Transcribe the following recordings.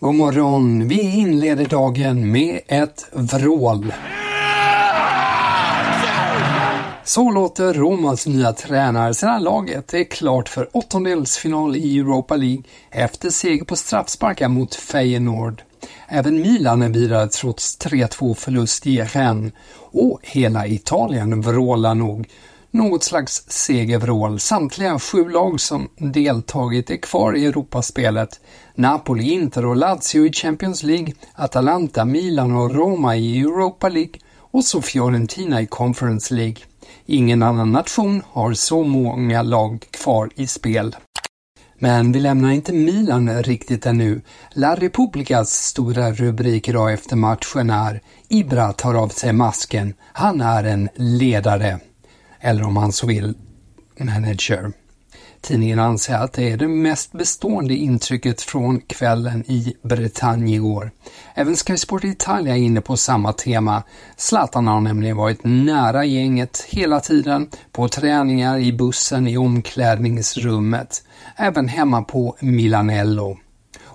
God morgon. Vi inleder dagen med ett vrål. Så låter Romas nya tränare sedan laget är klart för åttondelsfinal i Europa League efter seger på straffsparkar mot Feyenoord. Även Milan är vidare trots 3-2 förlust i Rennes och hela Italien vrålar nog något slags segervrål. Samtliga sju lag som deltagit är kvar i Europaspelet. Napoli, Inter och Lazio i Champions League, Atalanta, Milan och Roma i Europa League och så Fiorentina i Conference League. Ingen annan nation har så många lag kvar i spel. Men vi lämnar inte Milan riktigt ännu. La Republicas stora rubrik idag efter matchen är Ibra tar av sig masken. Han är en ledare. Eller om man så vill, manager. Tidningen anser att det är det mest bestående intrycket från kvällen i Bretagne igår. Även Sky Sport Italia är inne på samma tema. Zlatan har nämligen varit nära gänget hela tiden, på träningar, i bussen, i omklädningsrummet, även hemma på Milanello.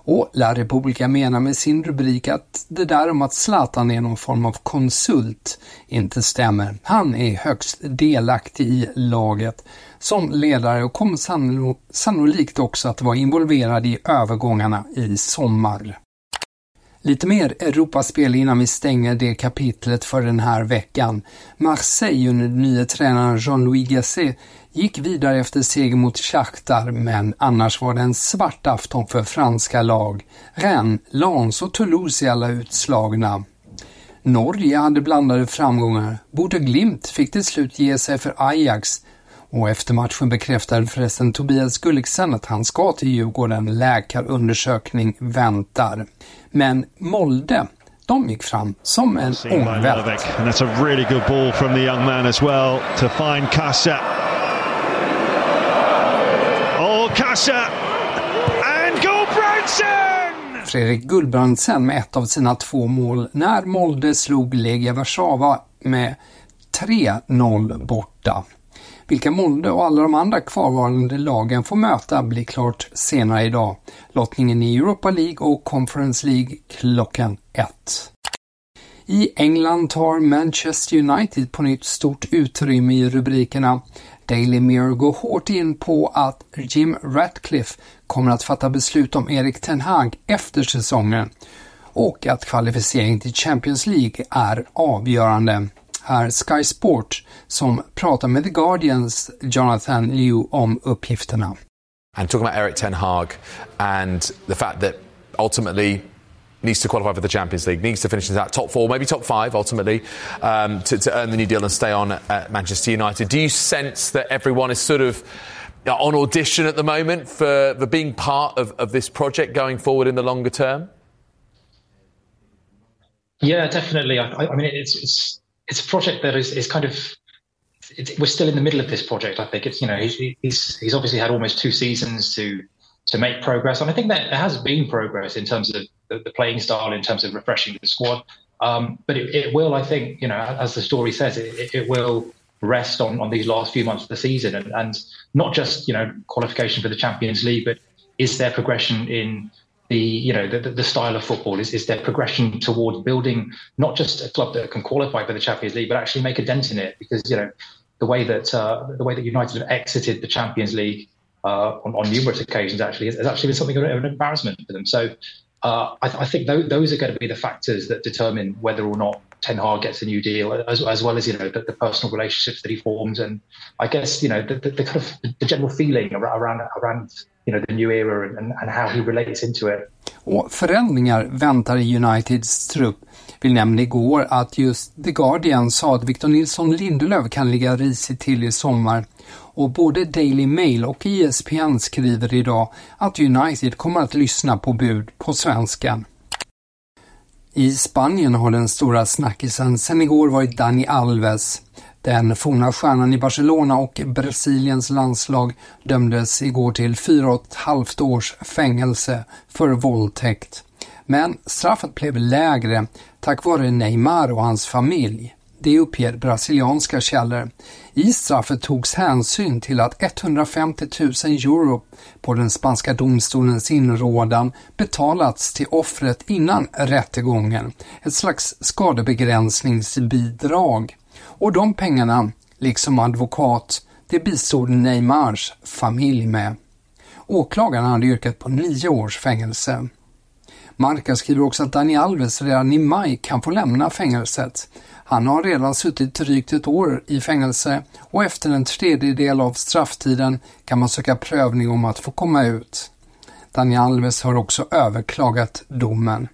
Och La Repubblica menar med sin rubrik att det där om att Zlatan är någon form av konsult inte stämmer. Han är högst delaktig i laget som ledare och kommer sannolikt också att vara involverad i övergångarna i sommar. Lite mer Europaspel innan vi stänger det kapitlet för den här veckan. Marseille under den tränaren Jean-Louis Gasset gick vidare efter seger mot Shakhtar, men annars var det en svart afton för franska lag. Rennes, Lens och Toulouse är alla utslagna. Norge hade blandade framgångar. Bodø Glimt fick till slut ge sig för Ajax och efter matchen bekräftade förresten Tobias Gulliksen att han ska till Djurgården. Läkarundersökning väntar. Men Molde de gick fram som en ångvält. And that's a really good ball from the young man as well to find Kassa. Oh, Kassa! And! Fredrik Gullbrandsen med ett av sina två mål när Molde slog Legia Warszawa med 3-0 borta. Vilka Molde och alla de andra kvarvarande lagen får möta blir klart senare idag. Lottningen i Europa League och Conference League klockan ett. I England tar Manchester United på nytt stort utrymme i rubrikerna. Daily Mirror går hårt in på att Jim Ratcliffe kommer att fatta beslut om Erik Ten Hag efter säsongen och att kvalificering till Champions League är avgörande är Sky Sport som pratar med The Guardians Jonathan Liu om uppgifterna. And talking about Eric Ten Hag and the fact that ultimately needs to qualify for the Champions League, needs to finish in that top four, maybe top five ultimately, um, to, to, earn the new deal and stay on at Manchester United. Do you sense that everyone is sort of on audition at the moment for, for being part of, of this project going forward in the longer term? Yeah, definitely. I, I mean, it's, it's it's a project that is, is kind of we're still in the middle of this project. I think it's you know he's, he's he's obviously had almost two seasons to to make progress, and I think that there has been progress in terms of the, the playing style, in terms of refreshing the squad. Um, but it, it, will, I think, you know, as the story says, it, it, will rest on, on these last few months of the season, and, and not just you know qualification for the Champions League, but is there progression in the you know the, the style of football is, is there progression towards building not just a club that can qualify for the Champions League but actually make a dent in it because you know the way that uh, the way that United have exited the Champions League uh, on, on, numerous occasions actually has, actually been something of an embarrassment for them. So uh, I, I, think th- those are going to be the factors that determine whether or not Ten Hag gets a new deal, as, as well as you know the, the, personal relationships that he forms, and I guess you know the, the, the kind of the general feeling around around you know the new era and, and how he relates into it. Och förändringar väntar i Uniteds trupp. Vi nämnde igår att just The Guardian sa att Victor Nilsson Lindelöf kan ligga risigt till i sommar och både Daily Mail och ESPN skriver idag att United kommer att lyssna på bud på svenskan. I Spanien har den stora snackisen sedan igår varit Dani Alves. Den forna stjärnan i Barcelona och Brasiliens landslag dömdes igår till fyra och ett halvt års fängelse för våldtäkt. Men straffet blev lägre tack vare Neymar och hans familj. Det uppger brasilianska källor. I straffet togs hänsyn till att 150 000 euro på den spanska domstolens inrådan betalats till offret innan rättegången, ett slags skadebegränsningsbidrag. Och de pengarna, liksom advokat, det bistod Neymars familj med. Åklagaren hade yrkat på nio års fängelse. Marca skriver också att Dani Alves redan i maj kan få lämna fängelset. Han har redan suttit drygt ett år i fängelse och efter en tredjedel av strafftiden kan man söka prövning om att få komma ut. Dani Alves har också överklagat domen.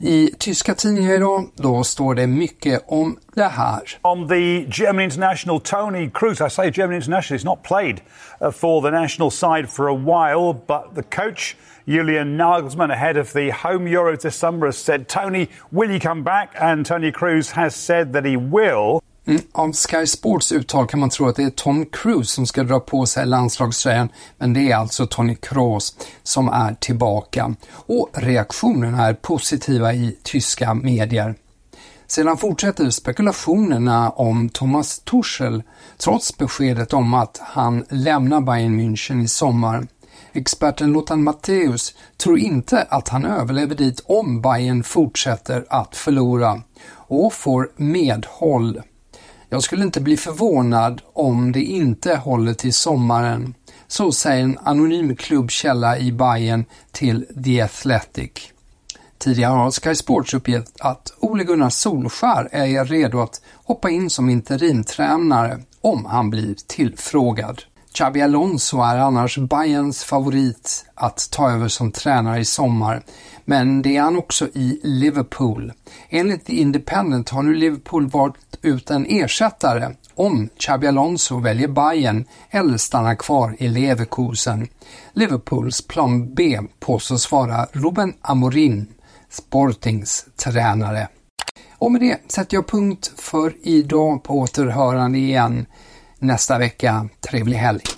I tyska tidningar idag, då står det mycket om det här. On the German international Tony Cruz, I say German international, he's not played uh, for the national side for a while, but the coach Julian Nagelsmann ahead of the home Euro this summer has said, Tony, will you come back? And Tony Cruz has said that he will. Mm, av Sky Sports uttal kan man tro att det är Tom Cruise som ska dra på sig landslagströjan, men det är alltså Tony Kroos som är tillbaka. Och reaktionerna är positiva i tyska medier. Sedan fortsätter spekulationerna om Thomas Tuchel trots beskedet om att han lämnar Bayern München i sommar. Experten Lothar Matthäus tror inte att han överlever dit om Bayern fortsätter att förlora och får medhåll. Jag skulle inte bli förvånad om det inte håller till sommaren. Så säger en anonym klubbkälla i Bayern till The Athletic. Tidigare har Sky Sports uppgett att Ole Gunnar Solskär är redo att hoppa in som interimtränare om han blir tillfrågad. Xabi Alonso är annars Bayerns favorit att ta över som tränare i sommar, men det är han också i Liverpool. Enligt The Independent har nu Liverpool varit ut en ersättare om Xabi Alonso väljer Bayern eller stannar kvar i Leverkusen. Liverpools plan B påstås vara Ruben Amorim, Sportings tränare. Och med det sätter jag punkt för idag på återhörande igen nästa vecka. Trevlig helg!